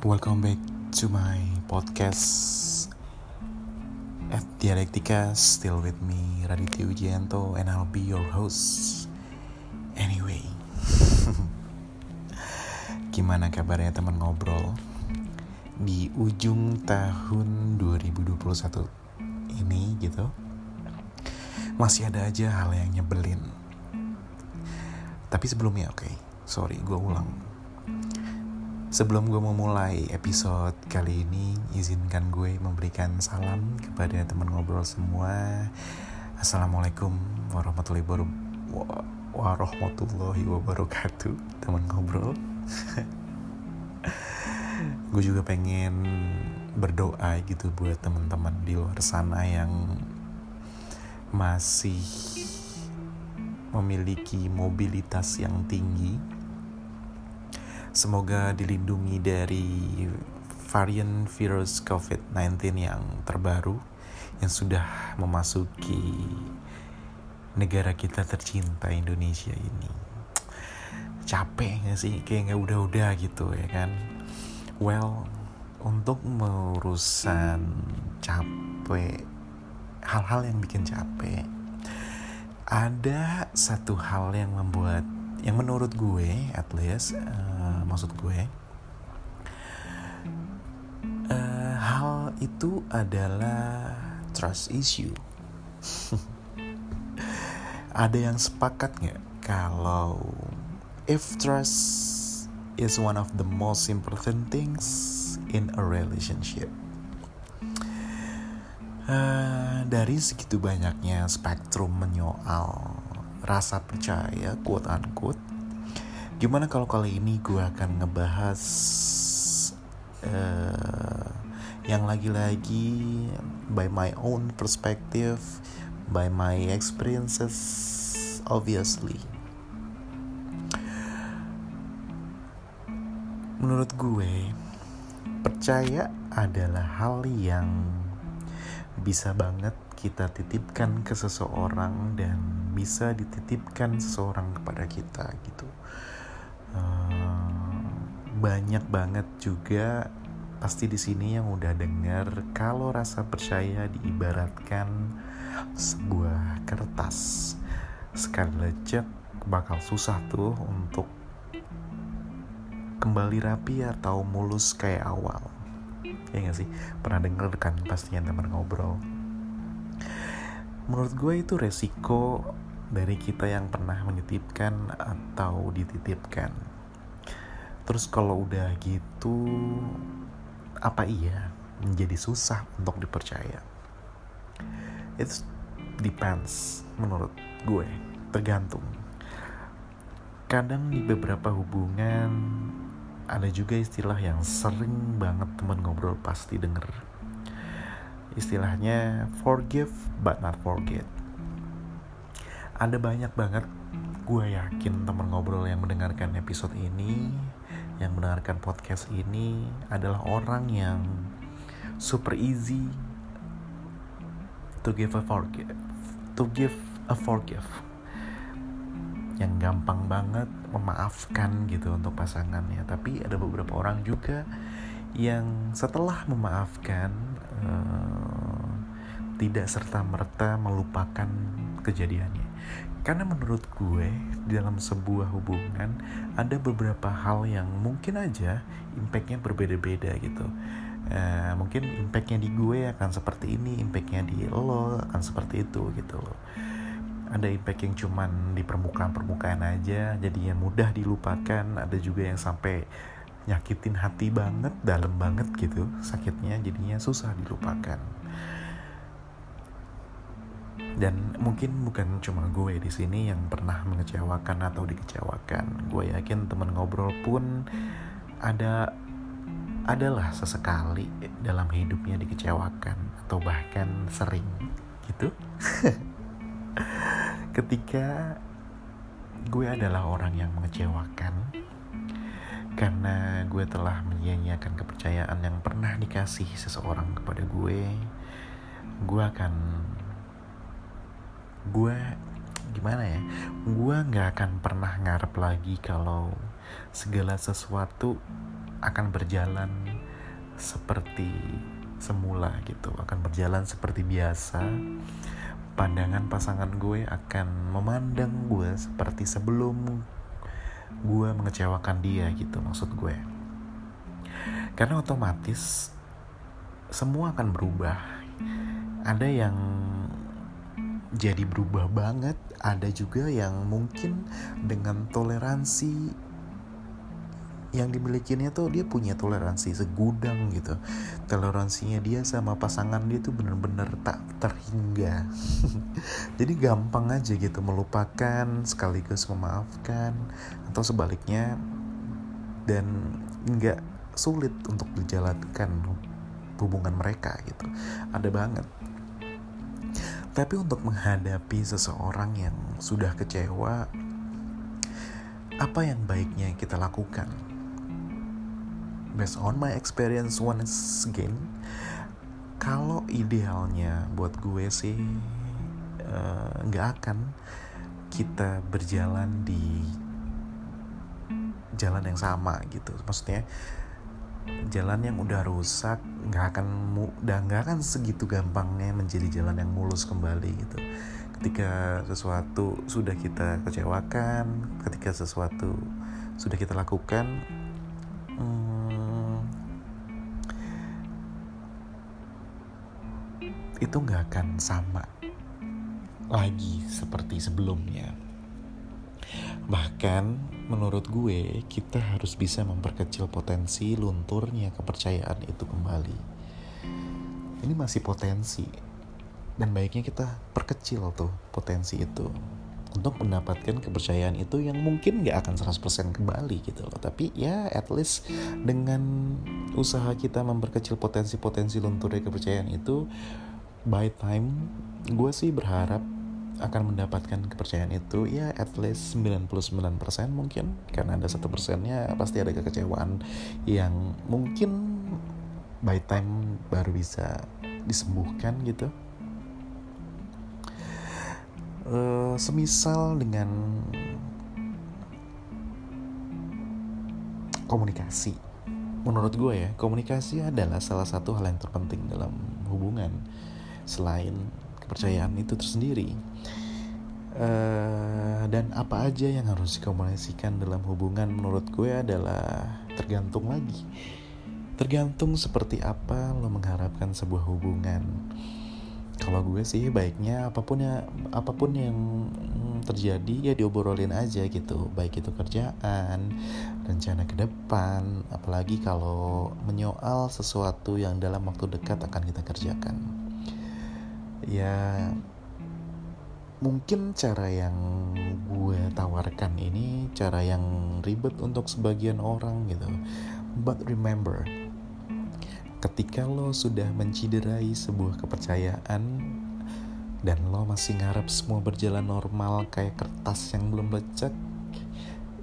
Welcome back to my podcast at Dialektika Still with me Raditya Wijianto and I'll be your host. Anyway Gimana kabarnya teman ngobrol? Di ujung tahun 2021 ini gitu Masih ada aja hal yang nyebelin. Tapi sebelumnya oke okay, Sorry gue ulang Sebelum gue memulai episode kali ini, izinkan gue memberikan salam kepada teman ngobrol semua. Assalamualaikum warahmatullahi warahmatullahi wabarakatuh, teman ngobrol. gue juga pengen berdoa gitu buat teman-teman di luar sana yang masih memiliki mobilitas yang tinggi Semoga dilindungi dari varian virus COVID-19 yang terbaru yang sudah memasuki negara kita tercinta Indonesia ini. Capek gak sih? Kayak gak udah-udah gitu ya kan? Well, untuk merusan capek, hal-hal yang bikin capek, ada satu hal yang membuat yang menurut gue at least uh, maksud gue. Uh, hal itu adalah trust issue. Ada yang sepakat nggak kalau if trust is one of the most important things in a relationship? Uh, dari segitu banyaknya spektrum menyoal rasa percaya quote unquote gimana kalau kali ini gue akan ngebahas uh, yang lagi-lagi by my own perspective by my experiences obviously. Menurut gue percaya adalah hal yang bisa banget kita titipkan ke seseorang dan bisa dititipkan seseorang kepada kita gitu banyak banget juga pasti di sini yang udah dengar kalau rasa percaya diibaratkan sebuah kertas. Sekali lecet bakal susah tuh untuk kembali rapi atau mulus kayak awal. Ya gak sih? Pernah denger kan pastinya teman ngobrol? Menurut gue itu resiko dari kita yang pernah menitipkan atau dititipkan terus kalau udah gitu apa iya menjadi susah untuk dipercaya? It depends menurut gue tergantung. Kadang di beberapa hubungan ada juga istilah yang sering banget teman ngobrol pasti denger. Istilahnya forgive but not forget. Ada banyak banget gue yakin teman ngobrol yang mendengarkan episode ini yang mendengarkan podcast ini adalah orang yang super easy to give a forgive to give a forgive. Yang gampang banget memaafkan gitu untuk pasangannya. Tapi ada beberapa orang juga yang setelah memaafkan uh, tidak serta merta melupakan kejadiannya karena menurut gue di dalam sebuah hubungan ada beberapa hal yang mungkin aja impactnya berbeda-beda gitu. Uh, mungkin impactnya di gue akan seperti ini impactnya di lo akan seperti itu gitu loh. Ada impact yang cuman di permukaan-permukaan aja jadinya mudah dilupakan. Ada juga yang sampai nyakitin hati banget dalam banget gitu sakitnya jadinya susah dilupakan dan mungkin bukan cuma gue di sini yang pernah mengecewakan atau dikecewakan. Gue yakin teman ngobrol pun ada adalah sesekali dalam hidupnya dikecewakan atau bahkan sering gitu. Ketika gue adalah orang yang mengecewakan karena gue telah menyia-nyiakan kepercayaan yang pernah dikasih seseorang kepada gue gue akan gue gimana ya? Gue nggak akan pernah ngarep lagi kalau segala sesuatu akan berjalan seperti semula gitu akan berjalan seperti biasa. Pandangan pasangan gue akan memandang gue seperti sebelum gue mengecewakan dia gitu maksud gue. Karena otomatis semua akan berubah. Ada yang jadi berubah banget. Ada juga yang mungkin dengan toleransi yang dimilikinya tuh dia punya toleransi segudang gitu. Toleransinya dia sama pasangan dia tuh bener-bener tak terhingga. Jadi gampang aja gitu melupakan sekaligus memaafkan atau sebaliknya dan nggak sulit untuk dijalankan hubungan mereka gitu. Ada banget tapi untuk menghadapi seseorang yang sudah kecewa, apa yang baiknya kita lakukan? Based on my experience once again, kalau idealnya buat gue sih eh, nggak uh, akan kita berjalan di jalan yang sama gitu. Maksudnya jalan yang udah rusak nggak akan udah nggak akan segitu gampangnya menjadi jalan yang mulus kembali gitu. Ketika sesuatu sudah kita kecewakan ketika sesuatu sudah kita lakukan hmm, itu nggak akan sama lagi seperti sebelumnya Bahkan menurut gue kita harus bisa memperkecil potensi lunturnya kepercayaan itu kembali. Ini masih potensi. Dan baiknya kita perkecil tuh potensi itu. Untuk mendapatkan kepercayaan itu yang mungkin gak akan 100% kembali gitu loh. Tapi ya at least dengan usaha kita memperkecil potensi-potensi lunturnya kepercayaan itu by time gue sih berharap akan mendapatkan kepercayaan itu ya at least 99% mungkin. Karena ada satu persennya pasti ada kekecewaan yang mungkin by time baru bisa disembuhkan gitu. Uh, semisal dengan komunikasi. Menurut gue ya komunikasi adalah salah satu hal yang terpenting dalam hubungan. Selain kepercayaan itu tersendiri. Uh, dan apa aja yang harus dikomunikasikan dalam hubungan menurut gue adalah tergantung lagi. Tergantung seperti apa lo mengharapkan sebuah hubungan. Kalau gue sih baiknya apa pun ya apa pun yang terjadi ya diobrolin aja gitu. Baik itu kerjaan rencana ke depan apalagi kalau menyoal sesuatu yang dalam waktu dekat akan kita kerjakan ya mungkin cara yang gue tawarkan ini cara yang ribet untuk sebagian orang gitu. But remember ketika lo sudah menciderai sebuah kepercayaan dan lo masih ngarep semua berjalan normal kayak kertas yang belum lecek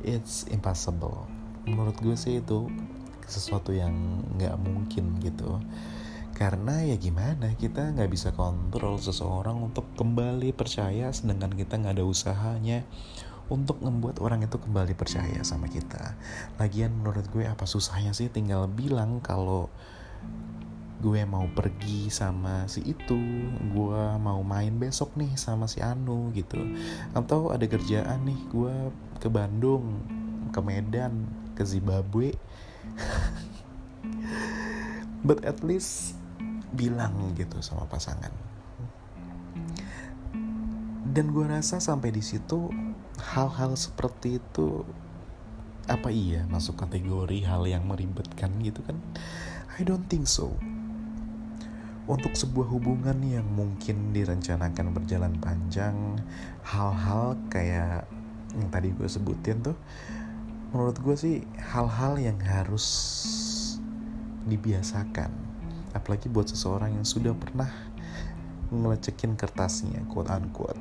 it's impossible. Menurut gue sih itu sesuatu yang nggak mungkin gitu karena ya gimana kita nggak bisa kontrol seseorang untuk kembali percaya sedangkan kita nggak ada usahanya untuk membuat orang itu kembali percaya sama kita. Lagian menurut gue apa susahnya sih tinggal bilang kalau gue mau pergi sama si itu gue mau main besok nih sama si Anu gitu. Atau ada kerjaan nih gue ke Bandung ke Medan ke Zimbabwe. But at least bilang gitu sama pasangan. Dan gue rasa sampai di situ hal-hal seperti itu apa iya masuk kategori hal yang meribetkan gitu kan? I don't think so. Untuk sebuah hubungan yang mungkin direncanakan berjalan panjang hal-hal kayak yang tadi gue sebutin tuh menurut gue sih hal-hal yang harus dibiasakan apalagi buat seseorang yang sudah pernah ngelecekin kertasnya quote unquote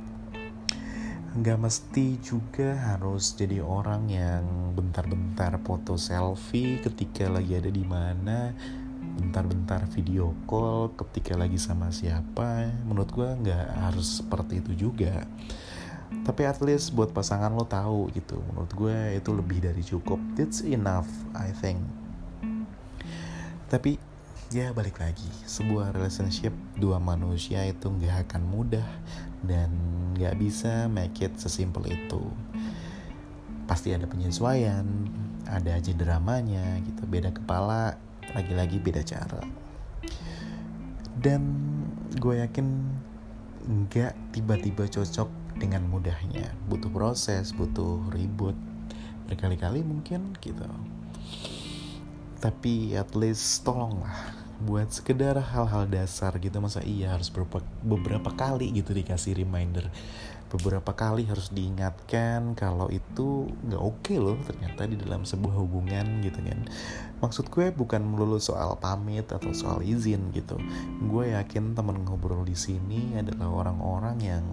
nggak mesti juga harus jadi orang yang bentar-bentar foto selfie ketika lagi ada di mana bentar-bentar video call ketika lagi sama siapa. Menurut gue nggak harus seperti itu juga. Tapi at least buat pasangan lo tahu gitu. Menurut gue itu lebih dari cukup. It's enough I think. Tapi ya balik lagi. Sebuah relationship dua manusia itu nggak akan mudah dan nggak bisa make it sesimpel itu. Pasti ada penyesuaian ada aja dramanya gitu beda kepala lagi-lagi beda cara. Dan gue yakin nggak tiba-tiba cocok dengan mudahnya. Butuh proses butuh ribut. Berkali-kali mungkin gitu tapi at least tolonglah buat sekedar hal-hal dasar gitu. Masa iya harus beberapa, beberapa kali gitu dikasih reminder. Beberapa kali harus diingatkan kalau itu nggak oke okay loh ternyata di dalam sebuah hubungan gitu kan. Maksud gue bukan melulu soal pamit atau soal izin gitu. Gue yakin temen ngobrol di sini adalah orang-orang yang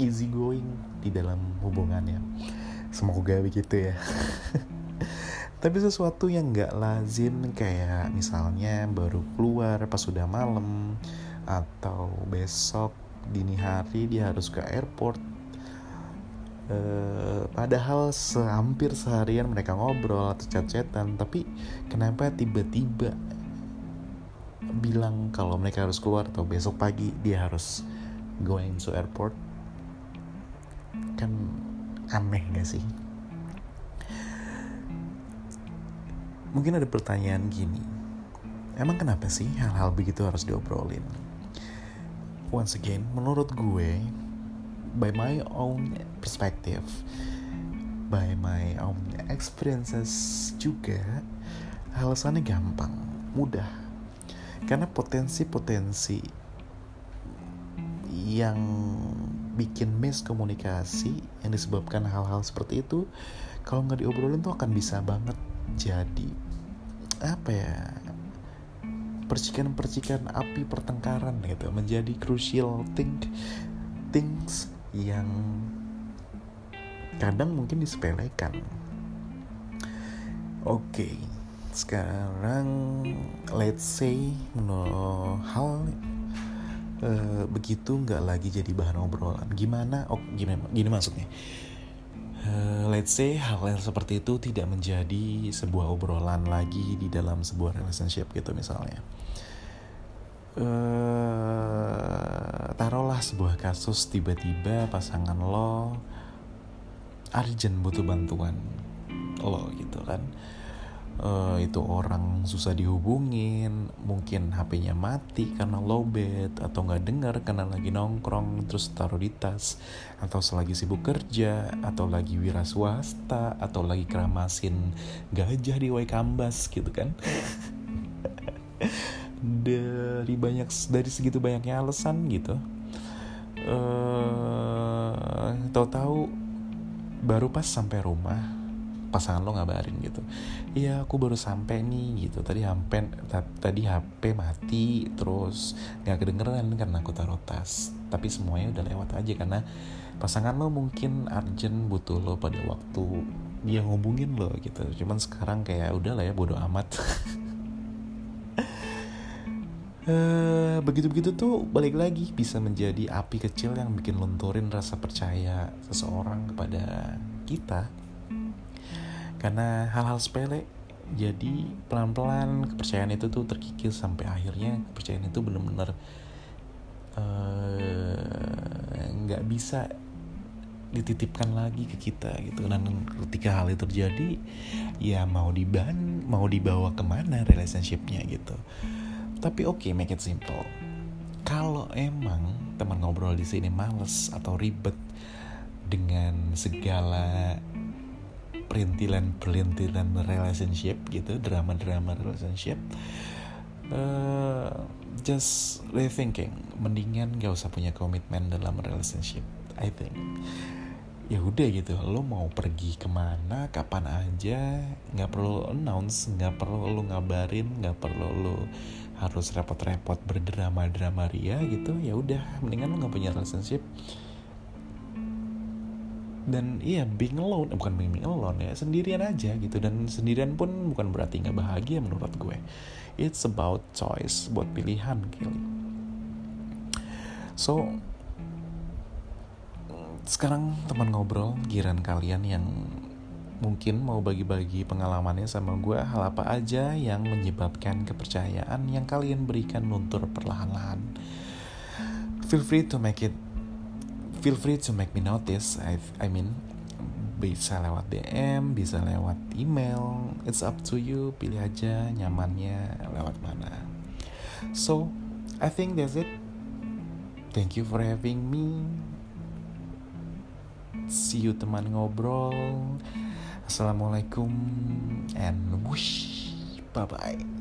easy going di dalam hubungannya. Semoga begitu ya tapi sesuatu yang nggak lazim kayak misalnya baru keluar pas sudah malam atau besok dini hari dia harus ke airport. Uh, padahal sehampir seharian mereka ngobrol atau chat-chatan tapi kenapa tiba-tiba bilang kalau mereka harus keluar atau besok pagi dia harus going to airport? Kan aneh gak sih mungkin ada pertanyaan gini. Emang kenapa sih hal-hal begitu harus diobrolin? Once again menurut gue by my own perspective by my own experiences juga alasannya gampang mudah. Karena potensi-potensi yang bikin miskomunikasi yang disebabkan hal-hal seperti itu kalau nggak diobrolin tuh akan bisa banget jadi apa ya percikan-percikan api pertengkaran gitu menjadi crucial thing things yang kadang mungkin disepelekan. Oke, okay, sekarang let's say no hal uh, begitu nggak lagi jadi bahan obrolan. Gimana? Oh, gimana? Gini maksudnya uh, let's say hal yang seperti itu tidak menjadi sebuah obrolan lagi di dalam sebuah relationship gitu misalnya. Uh, taruhlah sebuah kasus tiba-tiba pasangan lo urgent butuh bantuan lo gitu kan uh, itu orang susah dihubungin mungkin HP-nya mati karena lowbat atau nggak dengar karena lagi nongkrong terus taruh di tas atau selagi sibuk kerja atau lagi wira swasta atau lagi keramasin gajah di Waikambas gitu kan. Dari banyak dari segitu banyaknya alasan gitu. Uh, tahu-tahu baru pas sampai rumah pasangan lo ngabarin gitu. Iya aku baru sampai nih gitu. Tadi HP tadi HP mati terus nggak kedengeran karena aku taruh tas. Tapi semuanya udah lewat aja karena pasangan lo mungkin urgent butuh lo pada waktu dia ngubungin lo gitu. Cuman sekarang kayak udah lah ya bodo amat. Uh, begitu-begitu tuh balik lagi bisa menjadi api kecil yang bikin lunturin rasa percaya seseorang kepada kita karena hal-hal sepele. Jadi pelan-pelan kepercayaan itu tuh terkikis sampai akhirnya kepercayaan itu benar-benar eh, nggak uh, bisa dititipkan lagi ke kita gitu. Dan ketika hal itu terjadi ya mau diban mau dibawa ke mana relationshipnya gitu. Tapi oke okay, make it simple. Kalau emang teman ngobrol di sini males atau ribet dengan segala perintilan-perintilan relationship gitu drama-drama relationship. Uh, just rethinking mendingan gak usah punya komitmen dalam relationship I think. Ya udah gitu lo mau pergi ke mana kapan aja nggak perlu announce nggak perlu lo ngabarin nggak perlu lo harus repot-repot berdrama-drama ria gitu ya udah mendingan lo nggak punya relationship dan iya being alone bukan being alone ya sendirian aja gitu. Dan sendirian pun bukan berarti nggak bahagia menurut gue. It's about choice buat pilihan kali so sekarang teman ngobrol giran kalian yang mungkin mau bagi-bagi pengalamannya sama gue hal apa aja yang menyebabkan kepercayaan yang kalian berikan luntur perlahan-lahan? Feel free to make it feel free to make me notice. I, I mean bisa lewat DM bisa lewat email. It's up to you. Pilih aja nyamannya lewat mana. So I think that's it. Thank you for having me. See you teman ngobrol. Assalamualaikum and whoosh. Bye bye.